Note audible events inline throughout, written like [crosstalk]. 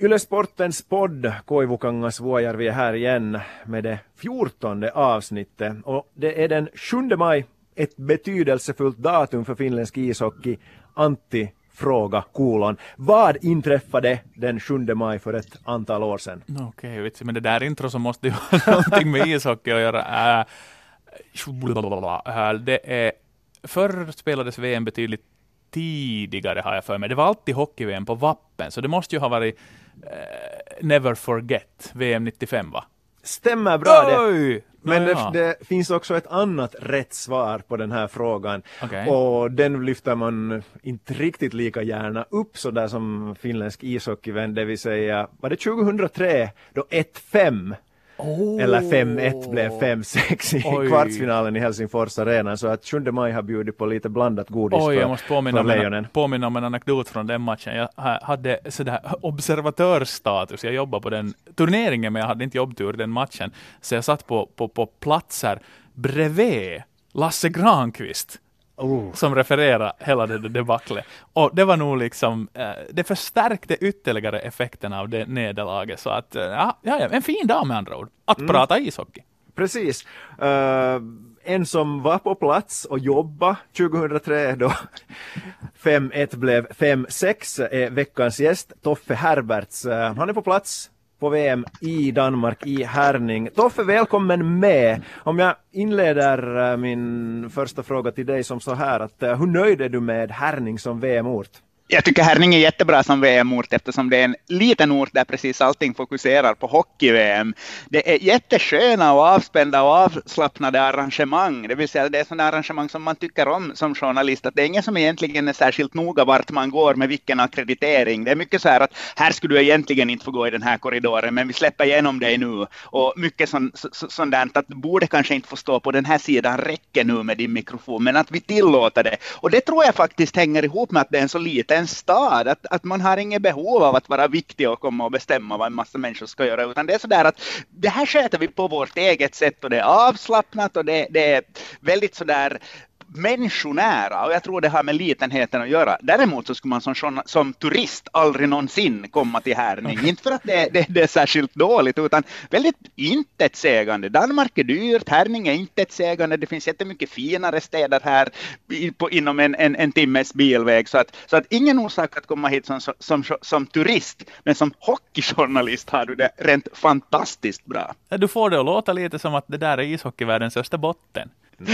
Yle Sportens podd Koivukangas Vuojärvi är här igen med det fjortonde avsnittet och det är den 7 maj, ett betydelsefullt datum för finländsk ishockey. Antti fråga kolon. Vad inträffade den 7 maj för ett antal år sedan? Okej, okay, men det där intro så måste ju [laughs] ha någonting med ishockey att göra. Äh, äh det är, förr spelades VM betydligt tidigare har jag för mig. Det var alltid hockey-VM på Vappen, så det måste ju ha varit uh, Never Forget, VM 95 va? Stämmer bra det. Men det, det, finns också ett annat rätt svar på den här frågan. Okay. Och den lyfter man inte riktigt lika gärna upp så där som finländsk ishockeyvän, det vill säga var det 2003 då 1-5 Oh. Eller 5-1 blev 5-6 i Oj. kvartsfinalen i Helsingfors arena. Så att 7 maj har bjudit på lite blandat godis Oj, för, jag måste påminna, för lejonen. påminna om en anekdot från den matchen. Jag hade sådär observatörsstatus. Jag jobbade på den turneringen men jag hade inte jobbtur den matchen. Så jag satt på, på, på platser bredvid Lasse Granqvist Oh. som refererar hela det debaclet. Och det var nog liksom, eh, det förstärkte ytterligare effekterna av det nederlaget. Så att, eh, ja, ja, en fin dag med andra ord, att mm. prata ishockey. Precis. Uh, en som var på plats och jobbade 2003 då [laughs] 5-1 blev 5-6 är veckans gäst, Toffe Herberts. Uh, han är på plats på VM i Danmark i Herning. Toffe, välkommen med. Om jag inleder eh, min första fråga till dig som så här att eh, hur nöjd är du med Herning som VM-ort? Jag tycker Herning är jättebra som VM-ort eftersom det är en liten ort där precis allting fokuserar på hockey-VM. Det är jättesköna och avspända och avslappnade arrangemang, det vill säga det är sådana arrangemang som man tycker om som journalist, att det är ingen som egentligen är särskilt noga vart man går med vilken akkreditering. Det är mycket så här att här skulle du egentligen inte få gå i den här korridoren, men vi släpper igenom dig nu. Och mycket sånt, sånt där att du borde kanske inte få stå på den här sidan räcker nu med din mikrofon, men att vi tillåter det. Och det tror jag faktiskt hänger ihop med att det är en så liten en stad, att, att man har inget behov av att vara viktig och komma och bestämma vad en massa människor ska göra, utan det är sådär att det här sköter vi på vårt eget sätt och det är avslappnat och det, det är väldigt sådär människonära och jag tror det har med litenheten att göra. Däremot så skulle man som, som turist aldrig någonsin komma till Härning. Inte för att det, det, det är särskilt dåligt utan väldigt intetsägande. Danmark är dyrt, Härning är intetsägande. Det finns jättemycket finare städer här på, inom en, en, en timmes bilväg. Så att, så att ingen orsak att komma hit som, som, som, som turist men som hockeyjournalist har du det rent fantastiskt bra. Du får det att låta lite som att det där är ishockeyvärldens [laughs]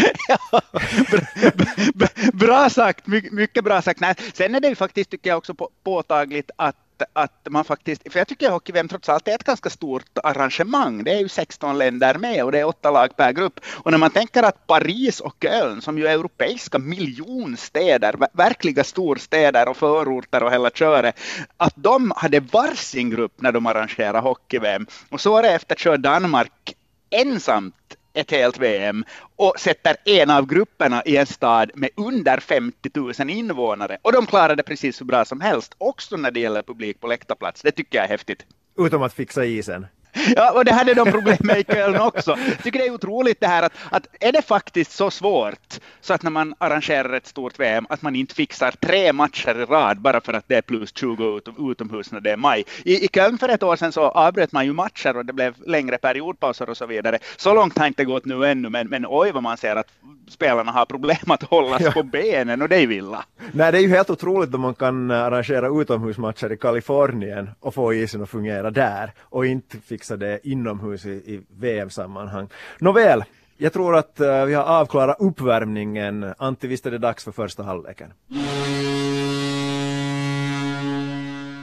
Österbotten. bra sagt, My, mycket bra sagt. Nej, sen är det ju faktiskt, tycker jag också på, påtagligt att att man faktiskt, för jag tycker hockey-VM trots allt är ett ganska stort arrangemang. Det är ju 16 länder med och det är åtta lag per grupp. Och när man tänker att Paris och Köln, som ju är europeiska miljonstäder, verkliga storstäder och förorter och hela köret, att de hade varsin grupp när de arrangerade hockey-VM. Och så är det efter kör Danmark ensamt ett helt VM och sätter en av grupperna i en stad med under 50 000 invånare. Och de klarar det precis så bra som helst, också när det gäller publik på läktarplats. Det tycker jag är häftigt. Utom att fixa isen. [laughs] Ja, och det hade de problem med i Köln också. Jag tycker det är otroligt det här att, att är det faktiskt så svårt så att när man arrangerar ett stort VM att man inte fixar tre matcher i rad bara för att det är plus 20 utomhus när det är maj. I, I Köln för ett år sedan så avbröt man ju matcher och det blev längre periodpauser och så vidare. Så långt har inte gått nu ännu, men, men oj vad man ser att spelarna har problem att hållas ja. på benen och det är villa. Nej, det är ju helt otroligt om man kan arrangera utomhusmatcher i Kalifornien och få isen att fungera där och inte fixa det inomhus i, i VM-sammanhang. Nåväl, jag tror att eh, vi har avklarat uppvärmningen. Antti, visst är det dags för första halvleken?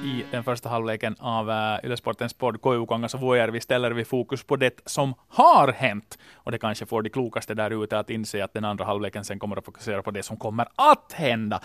I den första halvleken av eh, Ylesportens podd Koivukangas och Vuojärvi ställer vi fokus på det som har hänt. Och det kanske får de klokaste där ute att inse att den andra halvleken sen kommer att fokusera på det som kommer att hända.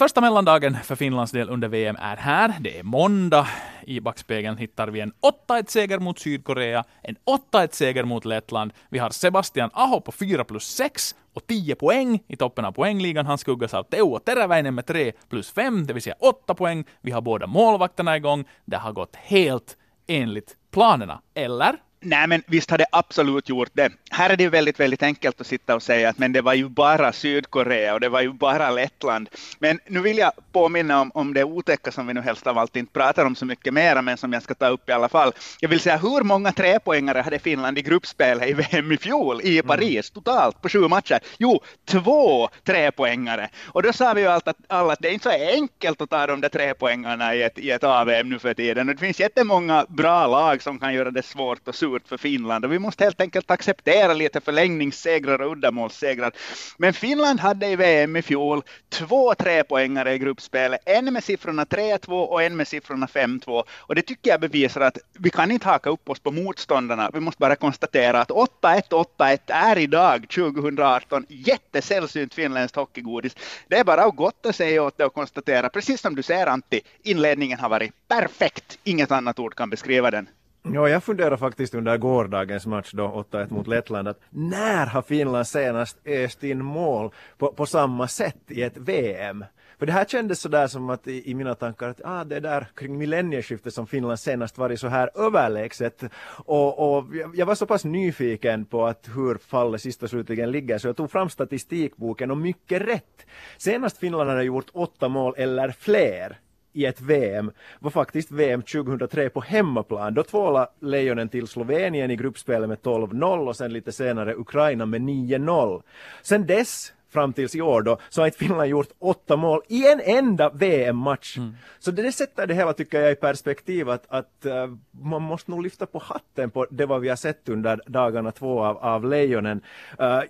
Första mellandagen för Finlands del under VM är här. Det är måndag. I backspegeln hittar vi en 8-1-seger mot Sydkorea, en 8-1-seger mot Lettland. Vi har Sebastian Aho på 4 plus 6 och 10 poäng i toppen av poängligan. Han skuggas av Teuvo Teräväinen med 3 plus 5, det vill säga 8 poäng. Vi har båda målvakterna igång. Det har gått helt enligt planerna. Eller? Nej, men visst har det absolut gjort det. Här är det ju väldigt, väldigt enkelt att sitta och säga att men det var ju bara Sydkorea och det var ju bara Lettland. Men nu vill jag påminna om, om det otäcka som vi nu helst av allt inte pratar om så mycket mera, men som jag ska ta upp i alla fall. Jag vill säga hur många trepoängare hade Finland i gruppspelet i VM i fjol i mm. Paris mm. totalt på sju matcher? Jo, två trepoängare. Och då sa vi ju allt att, alla att det är inte så enkelt att ta de där trepoängarna i ett, i ett AVM nu för tiden. Och det finns jättemånga bra lag som kan göra det svårt och surt för Finland och vi måste helt enkelt acceptera lite förlängningssegrar och uddamålssegrar. Men Finland hade i VM i fjol två trepoängare i gruppspelet, en med siffrorna 3-2 och en med siffrorna 5-2 och det tycker jag bevisar att vi kan inte haka upp oss på motståndarna. Vi måste bara konstatera att 8-1, 8-1 är idag 2018 jättesällsynt finländskt hockeygodis. Det är bara att gott att säga åt det och konstatera, precis som du säger Antti, inledningen har varit perfekt. Inget annat ord kan beskriva den. Ja, jag funderar faktiskt under gårdagens match då, 8-1 mot Lettland, att när har Finland senast öst in mål på, på samma sätt i ett VM? För det här kändes sådär som att i, i mina tankar att ah, det är där kring millennieskiftet som Finland senast varit så här överlägset. Och, och jag var så pass nyfiken på att hur fallet sist och slutligen ligger så jag tog fram statistikboken och mycket rätt. Senast Finland hade gjort åtta mål eller fler i ett VM var faktiskt VM 2003 på hemmaplan. Då tvålade Lejonen till Slovenien i gruppspelet med 12-0 och sen lite senare Ukraina med 9-0. Sen dess fram tills i år då, så har inte Finland gjort åtta mål i en enda VM-match. Mm. Så det, det sätter det hela, tycker jag, i perspektiv att, att uh, man måste nog lyfta på hatten på det vad vi har sett under dagarna två av, av Lejonen. Uh,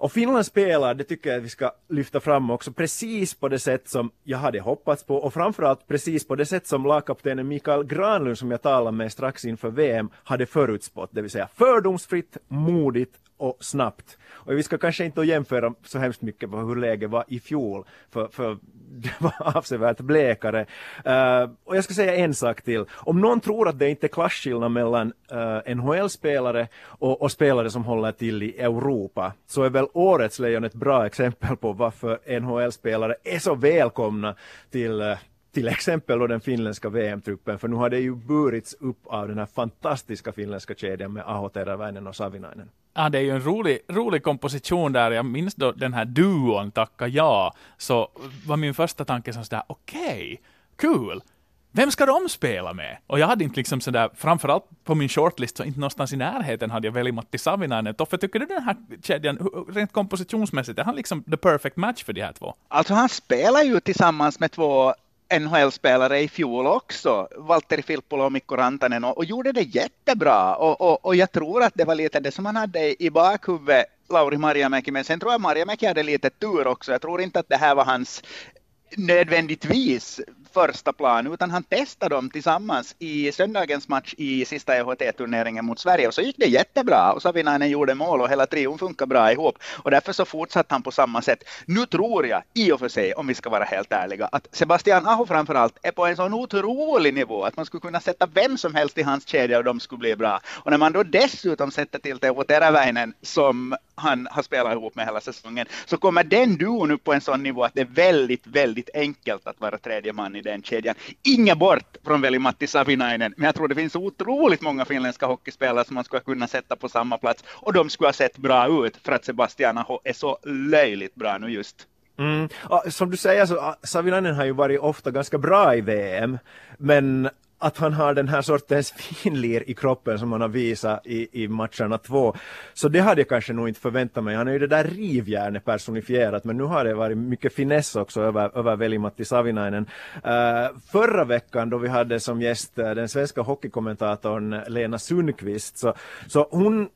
och Finland spelar, det tycker jag att vi ska lyfta fram också, precis på det sätt som jag hade hoppats på och framförallt precis på det sätt som lagkaptenen Mikael Granlund som jag talade med strax inför VM hade förutspått, det vill säga fördomsfritt, modigt och snabbt. Och vi ska kanske inte jämföra så hemskt mycket på hur läget var i fjol, för, för [laughs] det var avsevärt blekare. Uh, och jag ska säga en sak till. Om någon tror att det inte är klasskillnad mellan eh, uh, NHL-spelare och, och, spelare som håller till i Europa, så är väl årets Lejon ett bra exempel på varför NHL-spelare är så välkomna till uh, till exempel den finländska VM-truppen, för nu har det ju burits upp av den här fantastiska finländska kedjan med Aho Teräväinen och Savinainen. Ja, det är ju en rolig, rolig komposition där. Jag minns då den här duon Tacka ja, så var min första tanke som sådär, okej, okay, kul. Vem ska de spela med? Och jag hade inte liksom sådär, framförallt på min shortlist, så inte någonstans i närheten hade jag väl Matti Savinainen. Toffe, tycker du den här kedjan, rent kompositionsmässigt, är han liksom the perfect match för de här två? Alltså han spelar ju tillsammans med två NHL-spelare i fjol också, Valtteri Filppula och Mikko Rantanen, och, och gjorde det jättebra. Och, och, och, jag tror att det var lite det som han hade i bakhuvudet, Lauri Marjamäki, men sen tror jag Marjamäki hade lite tur också. Jag tror inte att det här var hans nödvändigtvis första plan, utan han testade dem tillsammans i söndagens match i sista EHT-turneringen mot Sverige och så gick det jättebra och Savinainen gjorde mål och hela trion funkar bra ihop och därför så fortsatte han på samma sätt. Nu tror jag i och för sig, om vi ska vara helt ärliga, att Sebastian Aho framförallt är på en sån otrolig nivå att man skulle kunna sätta vem som helst i hans kedja och de skulle bli bra. Och när man då dessutom sätter till Teuvo Teräväinen som han har spelat ihop med hela säsongen så kommer den duon upp på en sån nivå att det är väldigt, väldigt enkelt att vara tredje man i den kedjan. Inga bort från Veli-Matti Savinainen, men jag tror det finns otroligt många finländska hockeyspelare som man skulle kunna sätta på samma plats och de skulle ha sett bra ut för att Sebastian Aho är så löjligt bra nu just. Mm. Som du säger så Savinainen har ju varit ofta ganska bra i VM men att han har den här sortens [laughs] finlir i kroppen som han har visat i, i matcherna två. Så det hade jag kanske nog inte förväntat mig. Han är ju det där rivjärnet personifierat men nu har det varit mycket finess också över, över Veli-Matti Savinainen. Uh, förra veckan då vi hade som gäst eh, den svenska hockeykommentatorn Lena Sundqvist så, så hon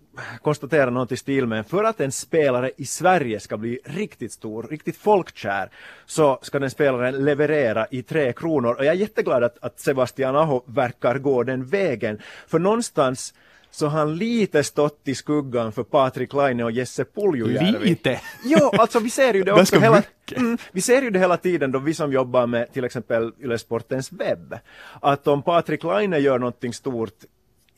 konstatera något i stil med för att en spelare i Sverige ska bli riktigt stor, riktigt folkkär så ska den spelaren leverera i tre kronor och jag är jätteglad att, att Sebastian Aho verkar gå den vägen för någonstans så han lite stått i skuggan för Patrik Laine och Jesse Puljujärvi. Lite? Jo, alltså vi ser ju det [laughs] också hela, mm, vi ser ju det hela tiden då vi som jobbar med till exempel Ylesportens webb. Att om Patrik Laine gör någonting stort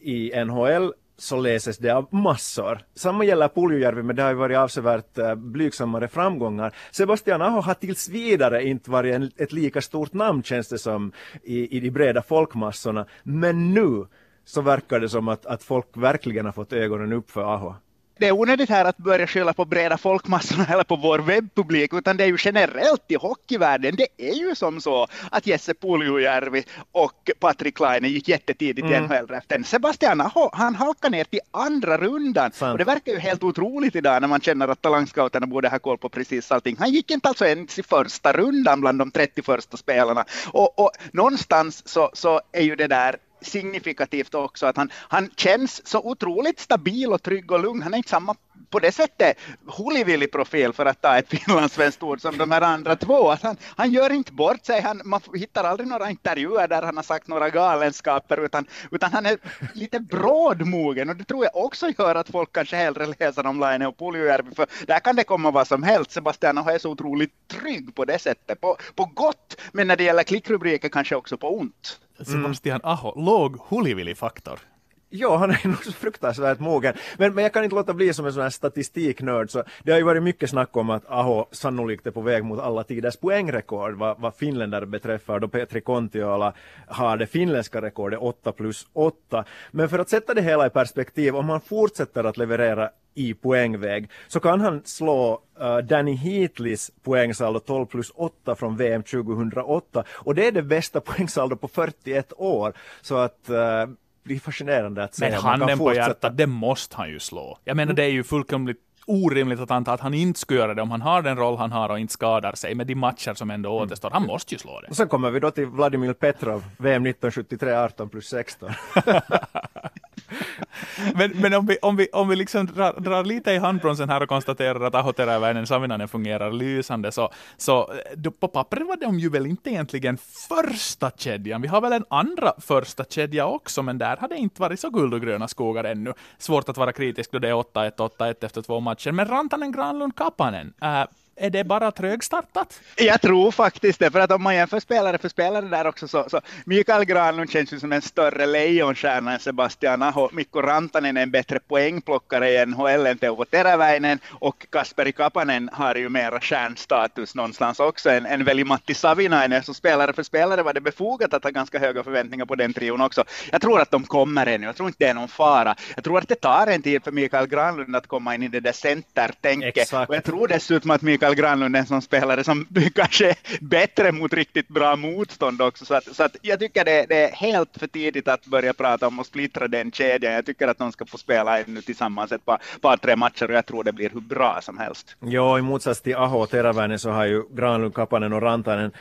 i NHL så läses det av massor. Samma gäller Puljujärvi, men det har ju varit avsevärt eh, blygsammare framgångar. Sebastian Aho har tills vidare inte varit en, ett lika stort namn känns det som i, i de breda folkmassorna. Men nu så verkar det som att, att folk verkligen har fått ögonen upp för Aho det är onödigt här att börja skylla på breda folkmassorna [laughs] eller på vår webbpublik, utan det är ju generellt i hockeyvärlden. Det är ju som så att Jesse Puljujärvi och Patrik Laine gick jättetidigt mm. i NHL-draften. Sebastian Aho, han halkar ner till andra rundan. Sant. Och det verkar ju helt otroligt idag när man känner att talangscouterna borde ha koll på precis allting. Han gick inte alltså ens i första rundan bland de 30 första spelarna. Och, och någonstans så, så är ju det där signifikativt också att han, han känns så otroligt stabil och trygg och lugn. Han är inte samma på det sättet hulivillig profil för att ta ett finlandssvenskt ord som de här andra två. Att han, han gör inte bort sig, han, man hittar aldrig några intervjuer där han har sagt några galenskaper utan, utan han är lite brådmogen och det tror jag också gör att folk kanske hellre läser om Laine och Puljujärvi för där kan det komma vad som helst. Sebastian är så otroligt trygg på det sättet, på, på gott men när det gäller klickrubriker kanske också på ont. Sebastian Aho, låg hulivillig-faktor. Ja, han är nog så fruktansvärt mogen. Men, men jag kan inte låta bli som en sån här statistiknörd. Så det har ju varit mycket snack om att Aho sannolikt är på väg mot alla tiders poängrekord vad, vad finländare beträffar. Då Petri Kontiola har det finländska rekordet 8 plus 8. Men för att sätta det hela i perspektiv, om han fortsätter att leverera i poängväg så kan han slå uh, Danny Heatleys poängsaldo 12 plus 8 från VM 2008 och det är det bästa [laughs] poängsaldo på 41 år. Så att uh, det är fascinerande att se. Men handen på hjärtat, det måste han ju slå. Jag menar, det är ju fullkomligt orimligt att anta att han inte skulle göra det om han har den roll han har och inte skadar sig med de matcher som ändå mm. återstår. Han måste ju slå det. Och sen kommer vi då till Vladimir Petrov, VM 1973, 18 plus 16. [laughs] men, men om vi, om vi, om vi liksom drar, drar lite i handbromsen här och konstaterar att Aho Teräväinen fungerar lysande, så, så då, på pappret var de ju väl inte egentligen första kedjan. Vi har väl en andra första kedja också, men där har det inte varit så guld och gröna skogar ännu. Svårt att vara kritisk då det är 8-1, 8-1 efter två matcher. Men Rantanen, Granlund, Kapanen, äh, är det bara trögstartat? Jag tror faktiskt det, för att om man jämför spelare för spelare där också så, så Mikael Granlund känns ju som en större lejonstjärna än Sebastian Aho. Mikko Rantanen är en bättre poängplockare i NHL än Teuvo Teräväinen och Kasperi Kapanen har ju mera stjärnstatus någonstans också än, än väl Matti Savinainen. Så spelare för spelare var det befogat att ha ganska höga förväntningar på den trion också. Jag tror att de kommer ännu, jag tror inte det är någon fara. Jag tror att det tar en tid för Mikael Granlund att komma in i det där centertänket. Och jag tror dessutom att Mikael Mikael Granlund en sån spelare som [laughs] kanske är bättre mot riktigt bra motstånd också. Så att, så att jag tycker det, det, är helt för tidigt att börja prata om att splittra den kedjan. Jag tycker att de ska få spela ännu tillsammans ett par, par tre matcher och jag tror det blir hur bra som helst. Ja, i motsats till Aho och Teräväinen så har ju Granlund, Kapanen och Rantanen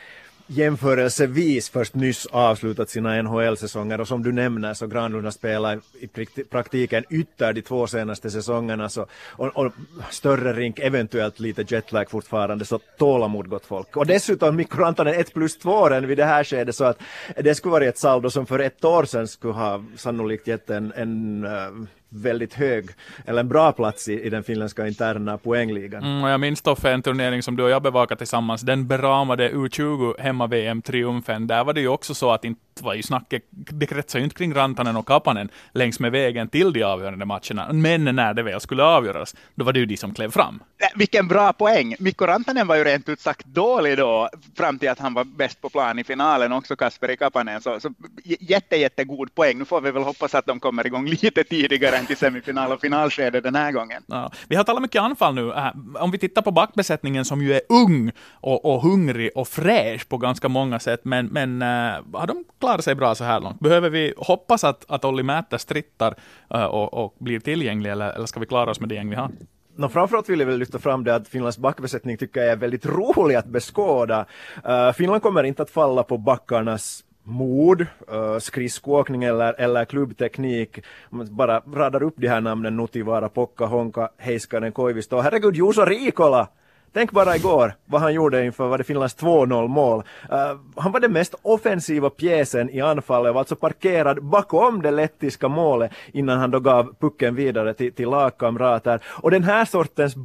jämförelsevis först nyss avslutat sina NHL-säsonger och som du nämner så Granlund har spelat i praktiken ytter de två senaste säsongerna så, och, och, större rink, eventuellt lite jetlag fortfarande, så tålamod gott folk. Och dessutom Mikko Rantanen 1 plus 2 än vid det här skedet så att det skulle vara ett saldo som för ett år sedan skulle ha sannolikt gett en, en uh, väldigt hög, eller en bra plats i, i den finländska interna poängligan. Mm, och jag minns Toffe en turnering som du och jag bevakade tillsammans, den beramade U20 hemma-VM-triumfen. Där var det ju också så att inte var ju snacket, det kretsade ju inte kring Rantanen och Kapanen längs med vägen till de avgörande matcherna. Men när det väl skulle avgöras, då var det ju de som klev fram. Vilken bra poäng! Mikko Rantanen var ju rent ut sagt dålig då, fram till att han var bäst på plan i finalen, också Kasperi Kapanen. Så, så jätte, jättegod poäng. Nu får vi väl hoppas att de kommer igång [laughs] lite tidigare än till semifinal och finalskede den här gången. Ja. Vi har talat mycket anfall nu. Äh, om vi tittar på backbesättningen som ju är ung och, och hungrig och fräsch på ganska många sätt, men, men äh, har de klarar sig bra så här långt? Behöver vi hoppas att, att Olli Mäter strittar eh, och, och blir tillgänglig, eller, eller ska vi klara oss med det gäng vi har? No, framförallt vill jag väl lyfta fram det att Finlands backbesättning tycker jag är väldigt rolig att beskåda. Uh, Finland kommer inte att falla på backarnas mod, uh, skridskoåkning eller, eller klubbteknik. Man bara radar upp de här namnen Nutivara, Pokka, Honka, Heiskanen, Koivisto. Herregud, Juuso Riikola! Tänk bara igår vad han gjorde inför var det Finlands 2-0 mål. Uh, han var den mest offensiva pjäsen i anfallet och var alltså parkerad bakom det lettiska målet innan han då gav pucken vidare till, till lagkamrater. Och den här sortens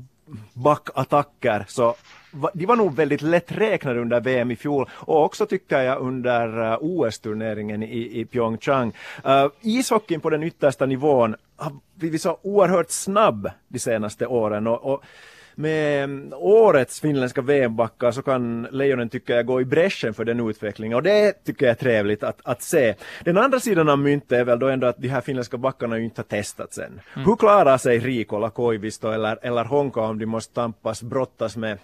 backattacker så de var nog väldigt lätträknade under VM i fjol och också tycker jag under eh, OS-turneringen i, i Pyeongchang. Uh, ishockeyn på den yttersta nivån ah, har blivit så oerhört snabb de senaste åren och, och med mm, årets finländska VM-backar så kan Lejonen tycker jag gå i bräschen för den utvecklingen och det tycker jag är trevligt att, att se. Den andra sidan av myntet är väl då ändå att de här finländska backarna ju inte har testats än. Mm. Hur klarar sig Rikola, Koivisto eller, eller Honka om de måste tampas, brottas med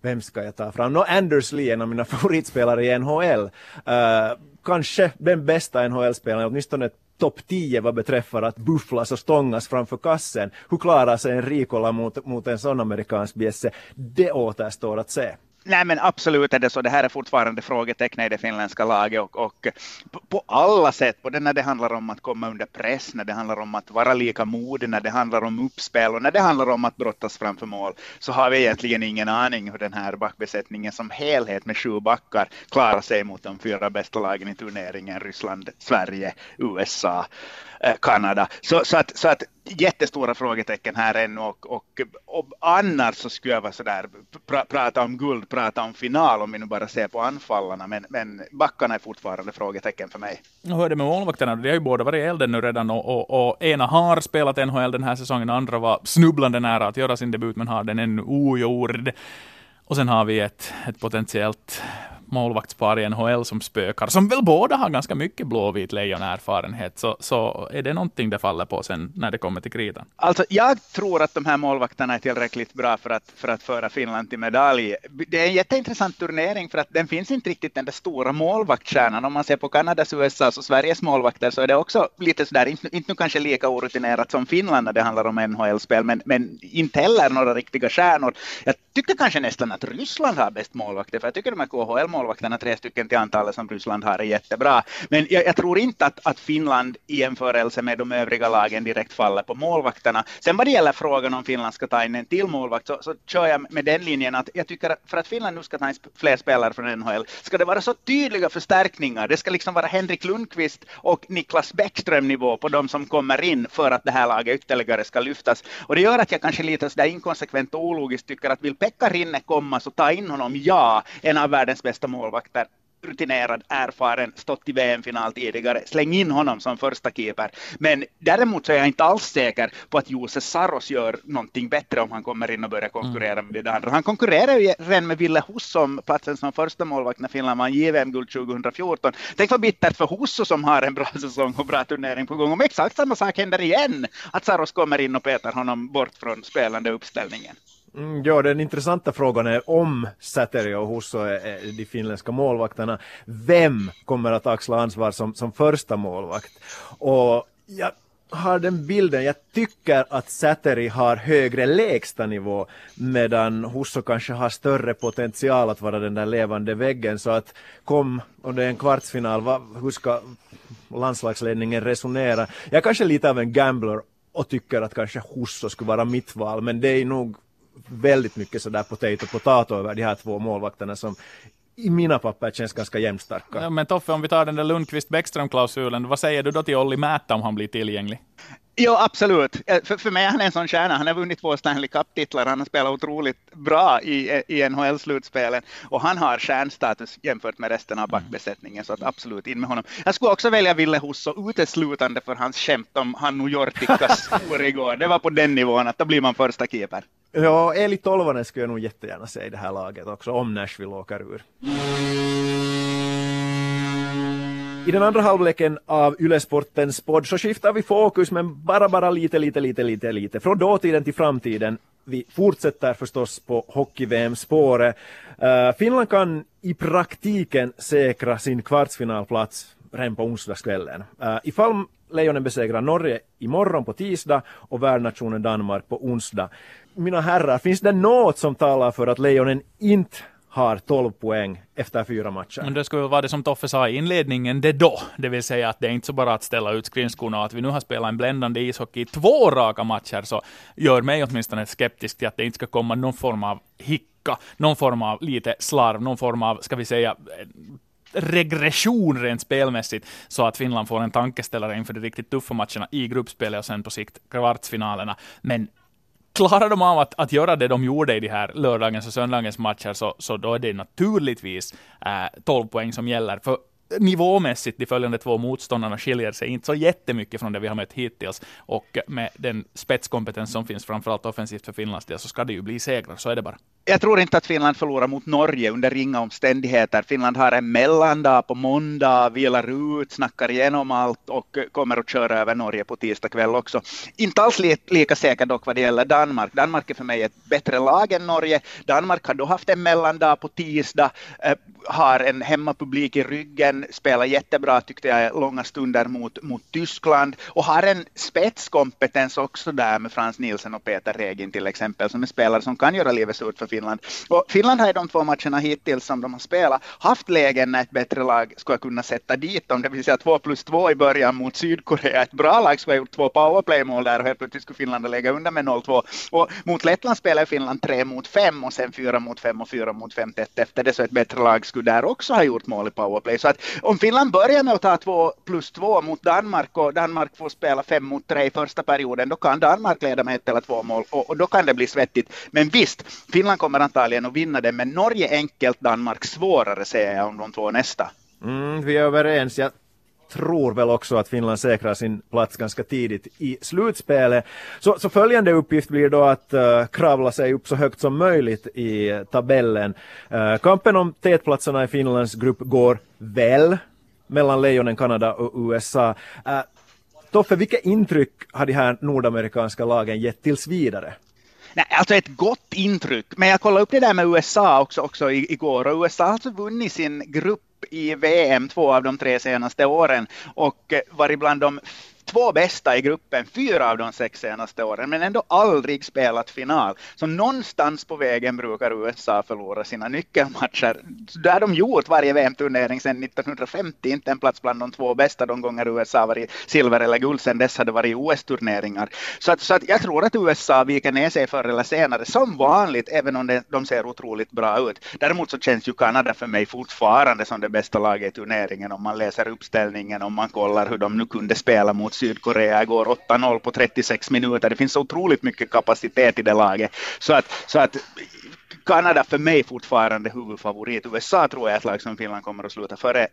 vem ska jag ta fram? No, Anders Lee, en av mina [laughs] favoritspelare i NHL. Uh, kanske den bästa NHL-spelaren, åtminstone topp 10 vad beträffar att bufflas och stångas framför kassen. Hur klarar sig en Rikola mot, mot en sån amerikansk bjässe? Det återstår att se. Nej, men absolut är det så. Det här är fortfarande frågetecken i det finländska laget och, och på, på, alla sätt, både när det handlar om att komma under press, när det handlar om att vara lika modig, när det handlar om uppspel och när det handlar om att brottas framför mål, så har vi egentligen ingen aning hur den här backbesättningen som helhet med sju backar klarar sig mot de fyra bästa lagen i turneringen, Ryssland, Sverige, USA. Eh, Kanada. Så, så, att, så att jättestora frågetecken här ännu och, och, och annars så skulle jag vara sådär, pra, prata om guld, prata om final om vi nu bara ser på anfallarna, men, men backarna är fortfarande frågetecken för mig. hur är det med målvakterna? De har ju båda varit i elden nu redan och, och, och, ena har spelat NHL den här säsongen, andra var snubblande nära att göra sin debut men har den ännu ogjord. Och sen har vi ett, ett potentiellt målvaktspar i NHL som spökar, som väl båda har ganska mycket blåvit lejonerfarenhet, så, så är det någonting det faller på sen när det kommer till kritan? Alltså, jag tror att de här målvakterna är tillräckligt bra för att, för att föra Finland till medalj. Det är en jätteintressant turnering för att den finns inte riktigt den där stora målvaktstjärnan. Om man ser på Kanadas, USAs och Sveriges målvakter så är det också lite sådär, inte, inte nu kanske lika orutinerat som Finland när det handlar om NHL-spel, men, men inte heller några riktiga stjärnor. Jag tycker kanske nästan att Ryssland har bäst målvakter, för jag tycker de här KHL målvakterna, tre stycken till antalet som Ryssland har, är jättebra. Men jag, jag, tror inte att, att Finland i jämförelse med de övriga lagen direkt faller på målvakterna. Sen vad det gäller frågan om Finland ska ta in en till målvakt så, så kör jag med den linjen att jag tycker att för att Finland nu ska ta in fler spelare från NHL ska det vara så tydliga förstärkningar. Det ska liksom vara Henrik Lundqvist och Niklas Bäckström nivå på de som kommer in för att det här laget ytterligare ska lyftas. Och det gör att jag kanske lite sådär inkonsekvent och ologiskt tycker att vill Pekka Rinne komma så ta in honom, ja, en av världens bästa målvakter rutinerad, erfaren, stått i VM-final tidigare. Släng in honom som första keeper. Men däremot så är jag inte alls säker på att Jose Saros gör någonting bättre om han kommer in och börjar konkurrera mm. med det andra. Han konkurrerar ju redan med Ville Husso om platsen som första målvakt när Finland vann JVM-guld 2014. Tänk vad bittert för Husso som har en bra säsong och bra turnering på gång. Om exakt samma sak händer igen, att Saros kommer in och petar honom bort från spelande uppställningen. Mm, ja, den intressanta frågan är om Säteri och Husso är de finländska målvakterna. Vem kommer att axla ansvar som, som första målvakt? Och jag har den bilden, jag tycker att Säteri har högre lägsta nivå medan Husso kanske har större potential att vara den där levande väggen så att kom, om det är en kvartsfinal, va, hur ska landslagsledningen resonera? Jag är kanske lite av en gambler och tycker att kanske Husso skulle vara mitt val men det är nog väldigt mycket sådär potato potato över de här två målvakterna som i mina papper känns ganska jämnstarka. Ja, men Toffe, om vi tar den där Lundqvist-Bäckström-klausulen, vad säger du då till Olli Mäta om han blir tillgänglig? Jo, absolut. För, för mig är han en sån stjärna. Han har vunnit två Stanley Cup-titlar. Han har spelat otroligt bra i, i NHL-slutspelen och han har stjärnstatus jämfört med resten av backbesättningen. Så att absolut in med honom. Jag skulle också välja Ville Husso uteslutande för hans skämt om Hannu Jortikas [laughs] skor igår. Det var på den nivån att då blir man första keeper. Ja, Eli Tolvanen skulle jag nog jättegärna se i det här laget också om Nashville åker ur. I den andra halvleken av Ylesportens podd så skiftar vi fokus men bara bara lite, lite, lite, lite, lite. Från dåtiden till framtiden. Vi fortsätter förstås på hockey-VM-spåret. Uh, Finland kan i praktiken säkra sin kvartsfinalplats redan på onsdagskvällen. Uh, ifall Lejonen besegrar Norge imorgon på tisdag och värdnationen Danmark på onsdag. Mina herrar, finns det något som talar för att Lejonen inte har 12 poäng efter fyra matcher. Men det skulle vara det som Toffe sa i inledningen, det då. Det vill säga att det är inte så bara att ställa ut skridskorna att vi nu har spelat en bländande ishockey i två raka matcher, så gör mig åtminstone skeptisk till att det inte ska komma någon form av hicka, någon form av lite slarv, någon form av, ska vi säga, regression rent spelmässigt, så att Finland får en tankeställare inför de riktigt tuffa matcherna i gruppspelet och sen på sikt kvartsfinalerna. Men klarar de av att, att göra det de gjorde i de här lördagens och söndagens matcher, så, så då är det naturligtvis eh, äh, 12 poäng som gäller. För nivåmässigt de följande två motståndarna skiljer sig inte så jättemycket från det vi har mött hittills. Och med den spetskompetens som finns framförallt offensivt för Finlands del så ska det ju bli segrar, så är det bara. Jag tror inte att Finland förlorar mot Norge under ringa omständigheter. Finland har en mellandag på måndag, vilar ut, snackar igenom allt och kommer att köra över Norge på tisdag kväll också. Inte alls li lika säker dock vad det gäller Danmark. Danmark är för mig ett bättre lag än Norge. Danmark har då haft en mellandag på tisdag, eh, har en hemmapublik i ryggen, spelar jättebra tyckte jag långa stunder mot, mot Tyskland och har en spetskompetens också där med Frans Nielsen och Peter Regin till exempel som är spelare som kan göra livet surt för Finland. Och Finland har i de två matcherna hittills som de har spelat haft lägen när ett bättre lag skulle kunna sätta dit dem, det vill säga två plus två i början mot Sydkorea. Ett bra lag skulle ha gjort två powerplaymål där och helt plötsligt skulle Finland lägga under med 0-2. Och mot Lettland spelar Finland tre mot fem och sen fyra mot fem och fyra mot fem tätt efter det så ett bättre lag skulle där också ha gjort mål i powerplay. Så att om Finland börjar med att ta två plus två mot Danmark och Danmark får spela fem mot tre i första perioden, då kan Danmark leda med ett eller två mål och, och då kan det bli svettigt. Men visst, Finland kommer antagligen att vinna det, men Norge enkelt, Danmark svårare säger jag om de två nästa. Mm, vi är överens. Jag tror väl också att Finland säkrar sin plats ganska tidigt i slutspelet. Så, så följande uppgift blir då att uh, kravla sig upp så högt som möjligt i tabellen. Uh, kampen om tätplatserna i Finlands grupp går väl mellan Lejonen, Kanada och USA. Uh, eh, Toffe, vilka intryck har de här nordamerikanska lagen gett tills vidare? Nej, alltså ett gott intryck. Men jag kollade upp det där med USA också, också igår och USA har alltså vunnit sin grupp i VM två av de tre senaste åren. Och eh, varit bland de två bästa i gruppen fyra av de sex senaste åren, men ändå aldrig spelat final. Så någonstans på vägen brukar USA förlora sina nyckelmatcher. Det har de gjort varje VM-turnering sedan 1950, inte en plats bland de två bästa de gånger USA varit silver eller guld, sedan dess hade varit OS-turneringar. Så, att, så att jag tror att USA viker ner sig förr eller senare, som vanligt, även om de ser otroligt bra ut. Däremot så känns ju Kanada för mig fortfarande som det bästa laget i turneringen om man läser uppställningen, om man kollar hur de nu kunde spela mot Sydkorea igår 8-0 på 36 minuter. Det finns så otroligt mycket kapacitet i det laget. Så att, så att Kanada för mig fortfarande huvudfavorit. USA tror jag är ett lag som Finland kommer att sluta före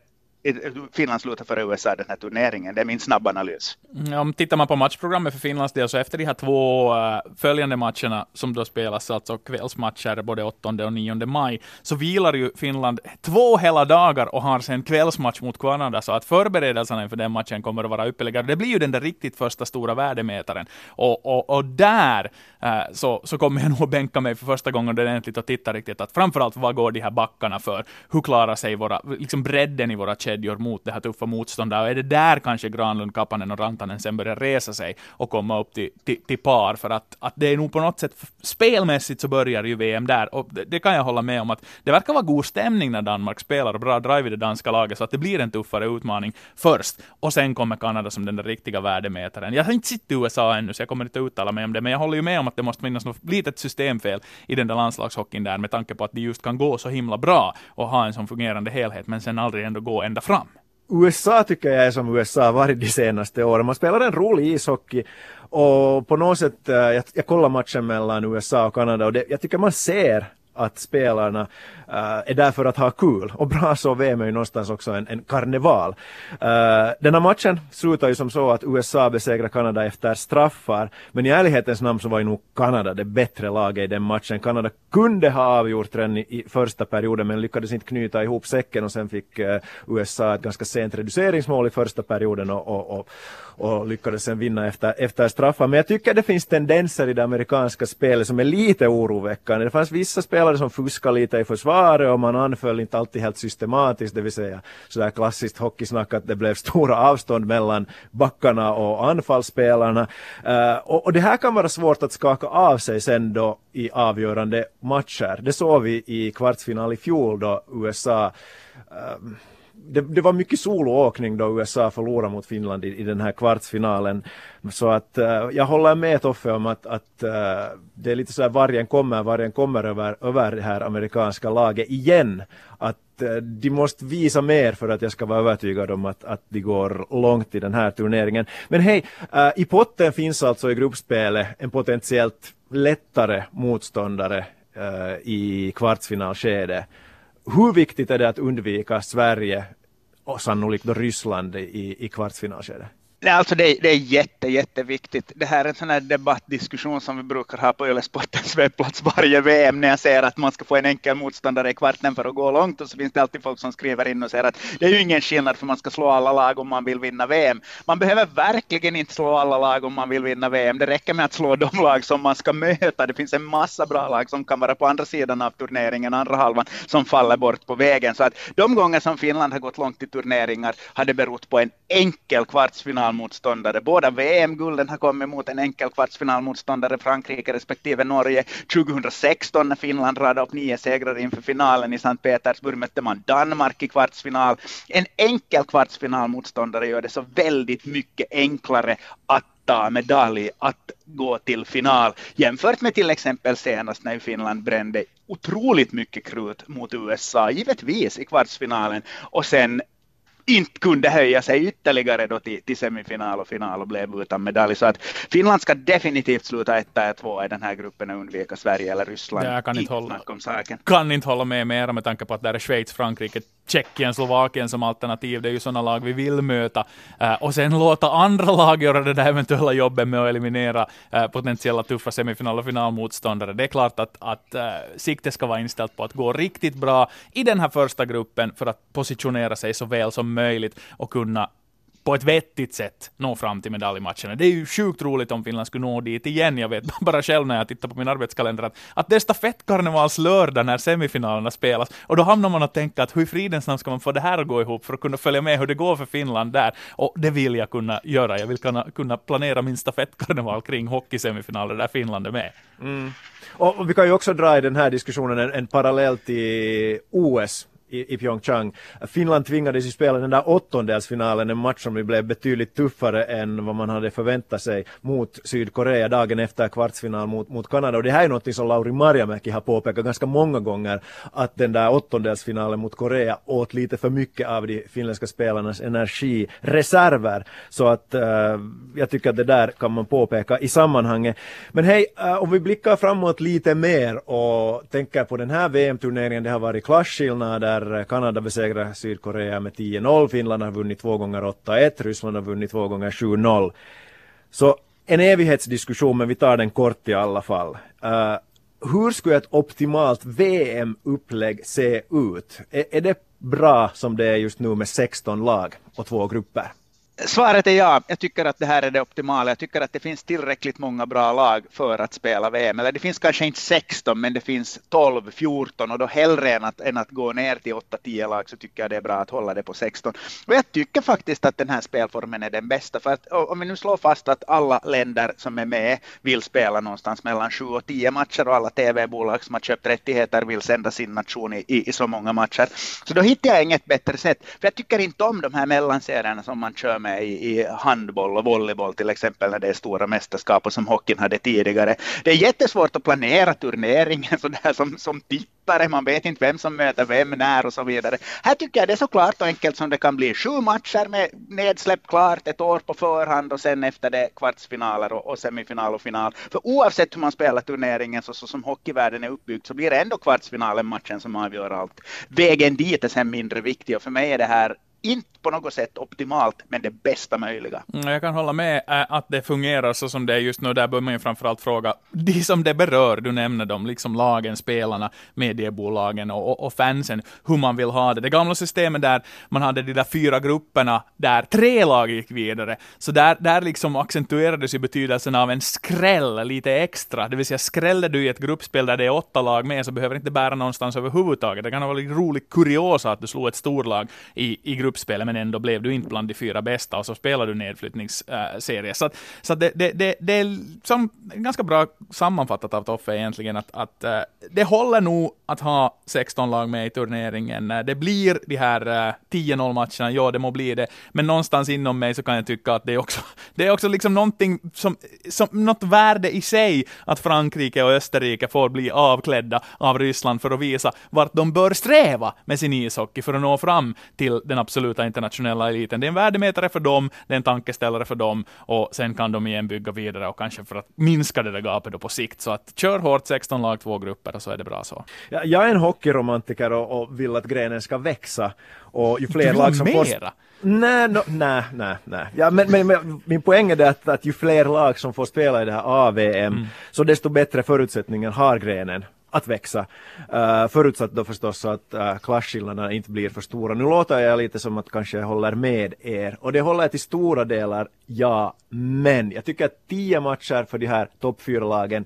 Finland slutar före USA den här turneringen. Det är min snabba analys. Om tittar man på matchprogrammet för Finlands del, så efter de här två äh, följande matcherna, som då spelas, alltså kvällsmatcher både 8 och 9 maj, så vilar ju Finland två hela dagar och har sen kvällsmatch mot Kanada, så att förberedelserna inför den matchen kommer att vara ypperligare. Det blir ju den där riktigt första stora värdemätaren. Och, och, och där äh, så, så kommer jag [laughs] nog bänka mig för första gången ordentligt och titta riktigt att framförallt vad går de här backarna för? Hur klarar sig våra, liksom bredden i våra kedjor mot det här tuffa motståndet. Och är det där kanske Granlund, Kapanen och Rantanen sen börjar resa sig och komma upp till, till, till par? För att, att det är nog på något sätt, spelmässigt så börjar ju VM där. Och det, det, kan jag hålla med om att det verkar vara god stämning när Danmark spelar och bra drive i det danska laget, så att det blir en tuffare utmaning först. Och sen kommer Kanada som den där riktiga värdemätaren. Jag har inte sett USA ännu, så jag kommer inte uttala mig om det, men jag håller ju med om att det måste finnas något litet systemfel i den där landslagshockeyn där, med tanke på att de just kan gå så himla bra och ha en sån fungerande helhet, men sen aldrig ändå gå ända fram. USA tycker jag är som USA varit de senaste åren. Man spelar en rolig ishockey och på något sätt, eh, jag, jag kollar matchen mellan USA och Kanada och det, jag tycker man ser att spelarna uh, är där för att ha kul. Och bra så VM är ju någonstans också en, en karneval. Uh, den här matchen slutar ju som så att USA besegrar Kanada efter straffar. Men i ärlighetens namn så var ju nog Kanada det bättre laget i den matchen. Kanada kunde ha avgjort den i, i första perioden men lyckades inte knyta ihop säcken och sen fick uh, USA ett ganska sent reduceringsmål i första perioden och, och, och, och lyckades sen vinna efter, efter straffar. Men jag tycker det finns tendenser i det amerikanska spelet som är lite oroväckande. Det fanns vissa spelare som fuskade lite i försvaret och man anföll inte alltid helt systematiskt, det vill säga sådär klassiskt hockeysnack att det blev stora avstånd mellan backarna och anfallsspelarna. Uh, och, och det här kan vara svårt att skaka av sig sen då i avgörande matcher. Det såg vi i kvartsfinal i fjol då USA uh, eh, det, det, var mycket soloåkning då USA förlorade mot Finland i, i den här kvartsfinalen. Så att uh, jag håller med Toffe om att, att uh, det är lite så här vargen kommer, vargen kommer över, över det här amerikanska laget igen. Att uh, de måste visa mer för att jag ska vara övertygad om att, att de går långt i den här turneringen. Men hej, i potten finns alltså i gruppspelet en potentiellt lättare motståndare i kvartsfinalskedet hur viktigt är det att undvika Sverige och sannolikt då Ryssland i, i kvartsfinalskedet? Nej, alltså det, det är jätte, jätteviktigt. Det här är en sån här debattdiskussion som vi brukar ha på Ylesportens [laughs] webbplats varje VM när jag säger att man ska få en enkel motståndare i kvarten för att gå långt och så finns det alltid folk som skriver in och säger att det är ju ingen skillnad för man ska slå alla lag om man vill vinna VM. Man behöver verkligen inte slå alla lag om man vill vinna VM. Det räcker med att slå de lag som man ska möta. Det finns en massa bra lag som kan vara på andra sidan av turneringen, andra halvan, som faller bort på vägen. Så att de gånger som Finland har gått långt i turneringar har det berott på en enkel kvartsfinal kvartsfinalmotståndare. Båda VM-gulden har kommit mot en enkel kvartsfinalmotståndare, Frankrike respektive Norge. 2016 när Finland radade upp nio segrar inför finalen i Sankt Petersburg mötte man Danmark i kvartsfinal. En enkel kvartsfinalmotståndare gör det så väldigt mycket enklare att ta medalj att gå till final jämfört med till exempel senast när Finland brände otroligt mycket krut mot USA, givetvis i kvartsfinalen och sen inte kunde höja sig ytterligare då till, till semifinal och final och blev utan medalj. Så att Finland ska definitivt sluta etta och två i den här gruppen och undvika Sverige eller Ryssland. Jag kan inte, hålla, kan inte hålla med mera med tanke på att där är Schweiz, Frankrike, Tjeckien, Slovakien som alternativ. Det är ju sådana lag vi vill möta. Eh, och sen låta andra lag göra det där eventuella jobbet med att eliminera eh, potentiella tuffa semifinal och finalmotståndare. Det är klart att, att eh, siktet ska vara inställt på att gå riktigt bra i den här första gruppen för att positionera sig så väl som möjligt och kunna på ett vettigt sätt nå fram till medaljmatcherna. Det är ju sjukt roligt om Finland skulle nå dit igen. Jag vet bara själv när jag tittar på min arbetskalender att, att det är stafettkarnevalslördag när semifinalerna spelas. Och då hamnar man och tänker att hur i fridens namn ska man få det här att gå ihop för att kunna följa med hur det går för Finland där. Och det vill jag kunna göra. Jag vill kunna, kunna planera min stafettkarneval kring hockeysemifinaler där Finland är med. Mm. Och, och, vi kan ju också dra i den här diskussionen en, en parallell till OS i, i Pyeongchang. Finland tvingades ju spela den där åttondelsfinalen, en match som blev betydligt tuffare än vad man hade förväntat sig mot Sydkorea dagen efter kvartsfinal mot, mot Kanada. Och det här är något som Lauri Marjamäki har påpekat ganska många gånger, att den där åttondelsfinalen mot Korea åt lite för mycket av de finländska spelarnas energireserver. Så att uh, jag tycker att det där kan man påpeka i sammanhanget. Men hej, uh, om vi blickar framåt lite mer och tänker på den här VM-turneringen, det har varit klasskillnader där Kanada besegrar Sydkorea med 10-0, Finland har vunnit två gånger 8-1, Ryssland har vunnit två gånger 7-0. Så en evighetsdiskussion, men vi tar den kort i alla fall. Uh, hur skulle ett optimalt VM-upplägg se ut? Är, är det bra som det är just nu med 16 lag och två grupper? Svaret är ja. Jag tycker att det här är det optimala. Jag tycker att det finns tillräckligt många bra lag för att spela VM. Eller det finns kanske inte 16, men det finns 12, 14 och då hellre än att, än att gå ner till 8-10 lag så tycker jag det är bra att hålla det på 16. Och jag tycker faktiskt att den här spelformen är den bästa. För att om vi nu slår fast att alla länder som är med vill spela någonstans mellan 7 och 10 matcher och alla tv-bolag som har köpt rättigheter vill sända sin nation i, i, i så många matcher. Så då hittar jag inget bättre sätt. För jag tycker inte om de här mellanserierna som man kör med i, i handboll och volleyboll till exempel när det är stora mästerskap och som hockeyn hade tidigare. Det är jättesvårt att planera turneringen [laughs] sådär som, som tittare, man vet inte vem som möter vem när och så vidare. Här tycker jag det är så klart och enkelt som det kan bli. Sju matcher med nedsläpp klart ett år på förhand och sen efter det kvartsfinaler och, och semifinal och final. För oavsett hur man spelar turneringen så, så som hockeyvärlden är uppbyggd så blir det ändå kvartsfinalen matchen som avgör allt. Vägen dit är sen mindre viktig och för mig är det här inte på något sätt optimalt, men det bästa möjliga. Mm, jag kan hålla med eh, att det fungerar så som det är just nu. Där bör man ju framförallt fråga de som det berör, du nämner dem, liksom lagen, spelarna, mediebolagen och, och, och, fansen, hur man vill ha det. Det gamla systemet där man hade de där fyra grupperna där tre lag gick vidare, så där, där liksom accentuerades ju betydelsen av en skräll lite extra, det vill säga skräller du i ett gruppspel där det är åtta lag med så behöver det inte bära någonstans överhuvudtaget. Det kan vara lite rolig kuriosa att du slog ett storlag i, i gruppspelet, men ändå blev du inte bland de fyra bästa och så spelar du nedflyttningsserie. Äh, så att, så att det, det, det, det, är som ganska bra sammanfattat av Toffe egentligen, att, att äh, det håller nog att ha 16 lag med i turneringen. Eh, det blir de här eh, äh, 10-0 matcherna, ja det må bli det, men någonstans inom mig så kan jag tycka att det är också, [laughs] det är också liksom någonting som, som något värde i sig att Frankrike och Österrike får bli avklädda av Ryssland för att visa vart de bör sträva med sin ishockey för att nå fram till den absoluta absoluta internationella eliten. Det är en värdemätare för dem, det är en tankeställare för dem och sen kan de igen bygga vidare och kanske för att minska det där gapet då på sikt. Så att kör hårt 16 lag, två grupper och så är det bra så. Ja, jag är en hockeyromantiker och, och vill att grenen ska växa. Och ju fler lag som får... Nej, no, nej, nej, nej. Ja, men, men, men min poäng är det att, att ju fler lag som får spela i det här AVM, Mm. så desto bättre förutsättningar har grenen att växa. Uh, förutsatt då förstås att uh, klasskillnaderna inte blir för stora. Nu låter jag lite som att kanske jag håller med er och det håller jag till stora delar, ja, men jag tycker att tio matcher för de här topp fyra lagen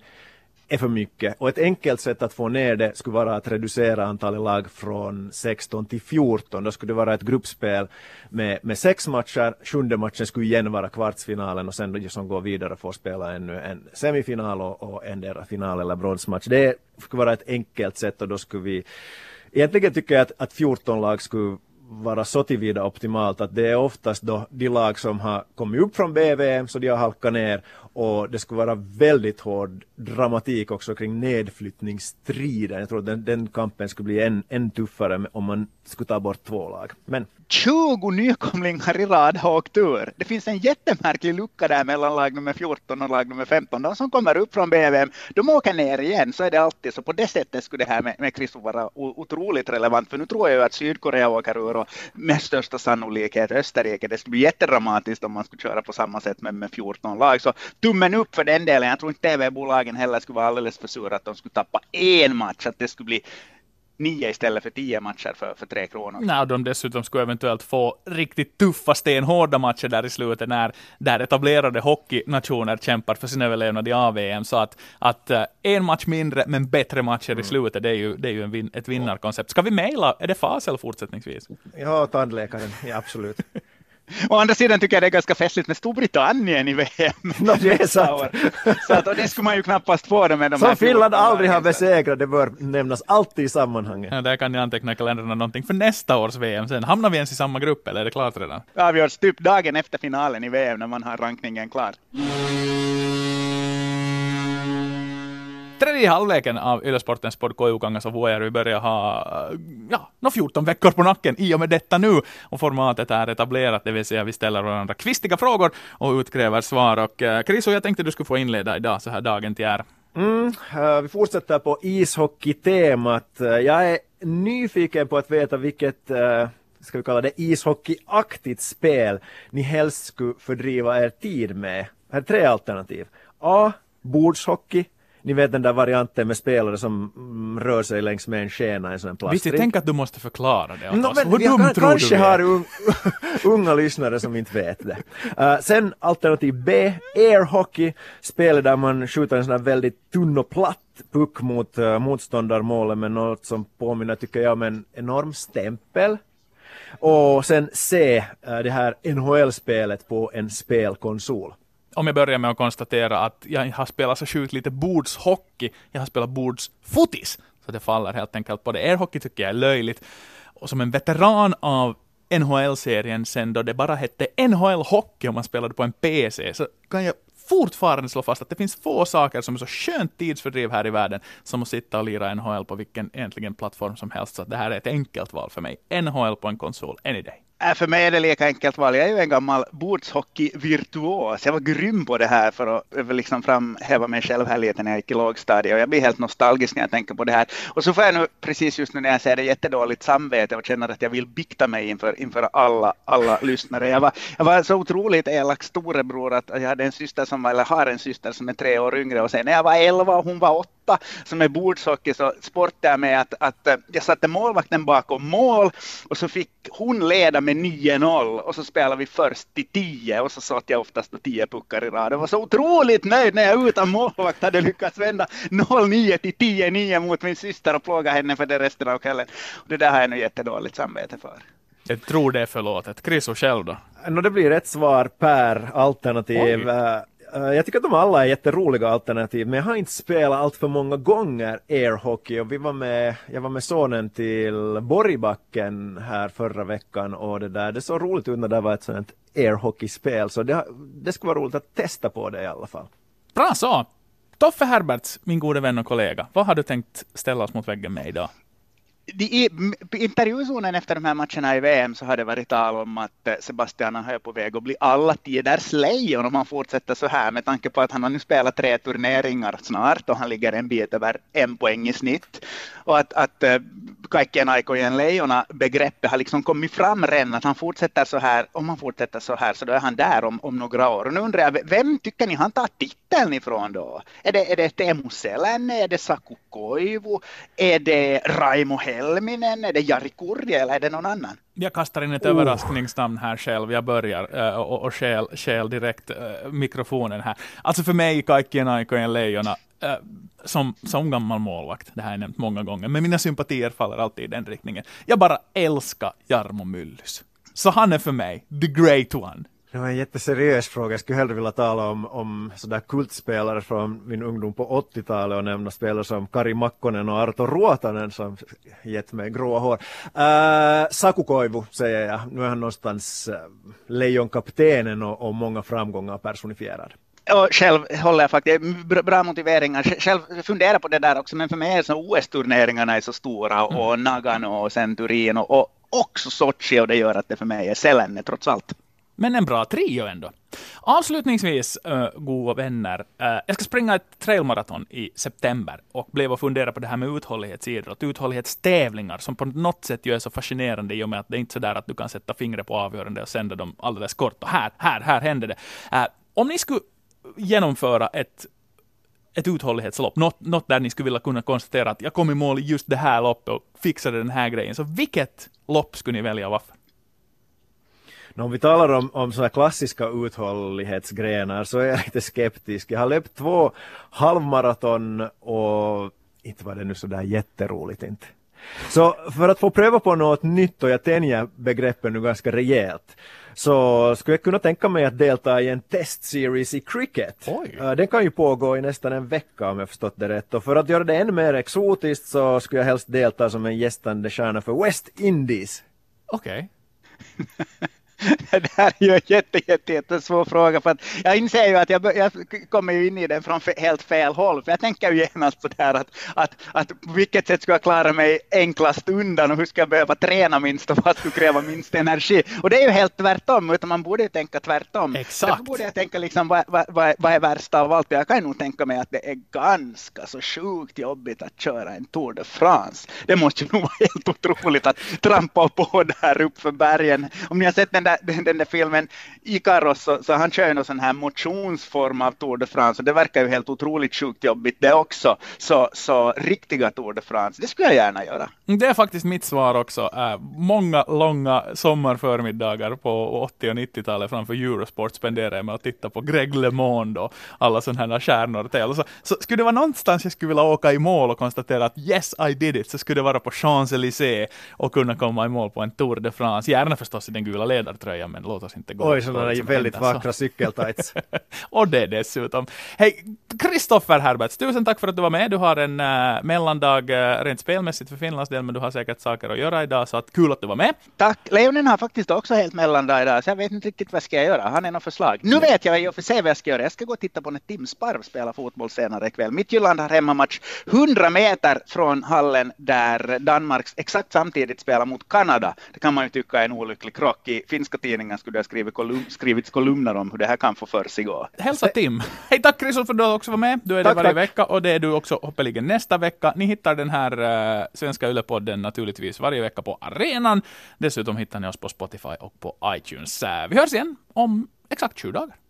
är för mycket. Och ett enkelt sätt att få ner det skulle vara att reducera antalet lag från 16 till 14. Då skulle det vara ett gruppspel med, med sex matcher. Sjunde matchen skulle igen vara kvartsfinalen och sen de som går vidare får spela ännu en semifinal och, och endera final eller bronsmatch. Det skulle vara ett enkelt sätt och då skulle vi Egentligen tycker jag att, att 14 lag skulle vara så tillvida optimalt att det är oftast då de lag som har kommit upp från BVM så de har halkat ner och det skulle vara väldigt hård dramatik också kring nedflyttningsstriden. Jag tror att den, den kampen skulle bli än, än tuffare om man skulle ta bort två lag. Men 20 nykomlingar i rad har åkt ur. Det finns en jättemärklig lucka där mellan lag nummer 14 och lag nummer 15. De som kommer upp från BVM, de åker ner igen. Så är det alltid. Så på det sättet skulle det här med, med Kristo vara otroligt relevant. För nu tror jag ju att Sydkorea åker ur och med största sannolikhet Österrike. Det skulle bli jättedramatiskt om man skulle köra på samma sätt med, med 14 lag. Så tummen upp för den delen. Jag tror inte TV-bolagen heller skulle vara alldeles för sura att de skulle tappa en match. Att det skulle bli nio istället för tio matcher för, för tre kronor. Nej, och de dessutom skulle eventuellt få riktigt tuffa, stenhårda matcher där i slutet när där etablerade hockeynationer kämpar för sin överlevnad i AVM. Så att, att eh, en match mindre men bättre matcher i slutet, det är ju, det är ju en vin, ett vinnarkoncept. Ska vi mejla? Är det Fasel fortsättningsvis? ja, tandläkaren, ja absolut. [laughs] Å andra sidan tycker jag det är ganska festligt med Storbritannien i VM. [laughs] No, det är [laughs] sant. Så att, och det skulle man ju knappast få det med de här Som Finland 14 aldrig har besegrat, det bör nämnas alltid i sammanhanget. Ja, där kan ni anteckna i kalendrarna någonting för nästa års VM. Sen hamnar vi ens i samma grupp, eller är det klart redan? Avgörs typ dagen efter finalen i VM när man har rankningen klar. Tredje halvleken av Ylesportens podd KU-Kangas och Vuojärvi börjar ha ja, no 14 veckor på nacken i och med detta nu. Och formatet är etablerat, det vill säga vi ställer varandra kvistiga frågor och utkräver svar. Och Chris, Kriso, jag tänkte du skulle få inleda idag så här dagen till är. Mm, eh, vi fortsätter på ishockeytemat. Eh, jag är nyfiken på att veta vilket, uh, ska vi kalla det ishockeyaktigt spel ni helst skulle fördriva er tid med. Här är tre alternativ. A. Bordshockey. Ni vet den där varianten med spelare som mm, rör sig längs med en skena i en sån här Visst, jag plastrink. tänker att du måste förklara det No, men Hur dum kan, tror kanske du vi har är? un, [laughs] unga lyssnare som inte vet det. Uh, sen alternativ B, airhockey, spelet där man skjuter en sån här väldigt tunn och platt puck mot uh, motståndarmålet med något som påminner, tycker jag, om en enorm stämpel. Och sen C, uh, det här NHL-spelet på en spelkonsol. Om jag börjar med att konstatera att jag har spelat så sjukt lite bordshockey, jag har spelat bordsfotis. Så det faller helt enkelt på det. Er hockey tycker jag är löjligt. Och som en veteran av NHL-serien sen då det bara hette NHL Hockey om man spelade på en PC, så kan jag fortfarande slå fast att det finns få saker som är så skönt tidsfördriv här i världen som att sitta och lira NHL på vilken egentligen plattform som helst. Så det här är ett enkelt val för mig. NHL på en konsol, any day. Äh, för mig är det lika enkelt val. Jag är ju en gammal bordshockey-virtuos. Jag var grym på det här för att liksom framhäva mig själv här lite när jag gick i lågstadiet. Och jag blir helt nostalgisk när jag tänker på det här. Och så får jag nu precis just nu när jag säger det jättedåligt samvete och känner att jag vill bikta mig inför, inför alla, alla lyssnare. Jag var, jag var så otroligt elak storebror att jag hade en syster som var, eller har en syster som är tre år yngre och sen när jag var elva och hon var åtta som är bordshockey så sportade jag med att, att eh, jag satte målvakten bakom mål och så fick hon leda med 9-0 och så spelade vi först till 10 och så satt jag oftast på 10 puckar i rad. Jag var så otroligt nöjd när jag utan målvakt hade lyckats vända 0-9 till 10-9 mot min syster och plåga henne för det resten av kvällen. Och det där har jag nu jättedåligt samvete för. Jag tror det är förlåtet. Chris och själv då? No, det blir ett svar per alternativ. Oj. Eh, jag tycker att de alla är jätteroliga alternativ, men jag har inte spelat allt för många gånger airhockey och vi var med, jag var med sonen till Borgbacken här förra veckan och det där, det såg roligt ut när det var ett sånt airhockeyspel så det, det skulle vara roligt att testa på det i alla fall. Bra så! Toffe Herberts, min gode vän och kollega, vad har du tänkt ställa oss mot väggen med idag? I intervjuzonen efter de här matcherna i VM så har det varit tal om att eh, Sebastian är på väg att bli alla tiders lejon om han fortsätter så här med tanke på att han har nu spelat tre turneringar snart och han ligger en bit över en poäng i snitt. Och att, att eh, Kaikkien aikojen lejona begreppet har liksom kommit fram redan att han fortsätter så här, om han fortsätter så här så då är han där om, om några år. Och nu undrar jag, vem tycker ni han tar titeln ifrån då? Är det, är det Teemu Selänne, är det Saku Koivu, är det Raimo Helminen, är det Jari Kurje eller är det någon annan? Jag kastar in ett oh. överraskningsnamn här själv. Jag börjar uh, och, och skäl, skäl direkt uh, mikrofonen här. Alltså för mig, Kaikkien Aikojen Leijona, uh, som, som gammal målvakt, det här har jag nämnt många gånger, men mina sympatier faller alltid i den riktningen. Jag bara älskar Jarmo Myllys. Så han är för mig the great one. Det var en jätteseriös fråga. Jag skulle hellre vilja tala om, om sådär kultspelare från min ungdom på 80-talet och nämna spelare som Kari Makkonen och Arto Ruotanen som gett mig gråa hår. Uh, Saku Koivu säger jag. Nu är han någonstans uh, lejonkaptenen och, och många framgångar personifierad. Och själv håller jag faktiskt, bra motiveringar, själv funderar på det där också, men för mig är så OS-turneringarna är så stora och mm. Nagano och sen Turin och, och också Sochi och det gör att det för mig är Selänne trots allt. Men en bra trio ändå. Avslutningsvis, eh, äh, goda vänner. äh, jag ska springa ett trailmaraton i september och blev och fundera på det här med uthållighetsidrott, uthållighetstävlingar som på något sätt ju är så fascinerande i och med att det är inte så där att du kan sätta fingret på avgörande och sända dem alldeles kort och här, här, här händer det. Äh, om ni skulle genomföra ett ett uthållighetslopp, något, något där ni skulle vilja kunna konstatera att jag kom i mål i just det här loppet och fixade den här grejen. Så vilket lopp skulle ni välja och varför? Om vi talar om, om sådana klassiska uthållighetsgrenar så är jag lite skeptisk. Jag har löpt två halvmaraton och inte var det nu sådär jätteroligt inte. Så för att få pröva på något nytt och jag tänjer begreppen nu ganska rejält så skulle jag kunna tänka mig att delta i en testseries i cricket. Oj. Den kan ju pågå i nästan en vecka om jag förstått det rätt och för att göra det ännu mer exotiskt så skulle jag helst delta som en gästande stjärna för West Indies. Okej. Okay. [laughs] [laughs] det här är ju en jätte, jätte, jättesvår fråga för att jag inser ju att jag, jag kommer ju in i den från helt fel håll för jag tänker ju genast sådär att, att, att på vilket sätt ska jag klara mig enklast undan och hur ska jag behöva träna minst och vad skulle kräva minst energi och det är ju helt tvärtom utan man borde ju tänka tvärtom. Exakt. Därför borde jag tänka liksom vad, vad, vad, vad är värst av allt jag kan nog tänka mig att det är ganska så sjukt jobbigt att köra en Tour de France. Det måste ju nog vara helt otroligt att trampa på [laughs] där uppför bergen. Om ni har sett den där, den där filmen Ikaros så, så han kör ju någon sån här motionsform av Tour de France och det verkar ju helt otroligt sjukt jobbigt det också. Så, så riktiga Tour de France, det skulle jag gärna göra. Det är faktiskt mitt svar också. Äh, många långa sommarförmiddagar på 80 och 90-talet framför Eurosport spenderade jag med att titta på Greg LeMond och alla sådana här stjärnor till. Så, så skulle det vara någonstans jag skulle vilja åka i mål och konstatera att yes I did it så skulle det vara på Champs-Élysées och kunna komma i mål på en Tour de France. Gärna förstås i den gula ledaren ledartröjan men låt oss inte gå. Oj, sådana väldigt vackra cykeltights. [laughs] och det dessutom. Hej, Kristoffer Herberts, tusen tack för att du var med. Du har en uh, mellandag uh, rent spelmässigt för Finlands del, men du har säkert saker att göra idag, så att kul att du var med. Tack. Leonen har faktiskt också helt mellandag idag, så jag vet inte riktigt vad ska jag göra. Han är något förslag. Nu vet jag i och för sig vad jag ska göra. Jag ska gå och titta på när Tim Sparv spelar fotboll senare ikväll. Midtjylland har hemmamatch 100 meter från hallen där Danmark exakt samtidigt spelar mot Kanada. Det kan man ju tycka är en olycklig krock. I finska tidningar skulle det ha skrivit kolum skrivits kolumner om hur det här kan få för sig gå. Hälsa Tim. Hej tack Christer för att du också var med. Du är tack, det varje tack. vecka och det är du också hoppeligen nästa vecka. Ni hittar den här uh, svenska Yle-podden naturligtvis varje vecka på arenan. Dessutom hittar ni oss på Spotify och på iTunes. Uh, vi hörs igen om exakt 20 dagar.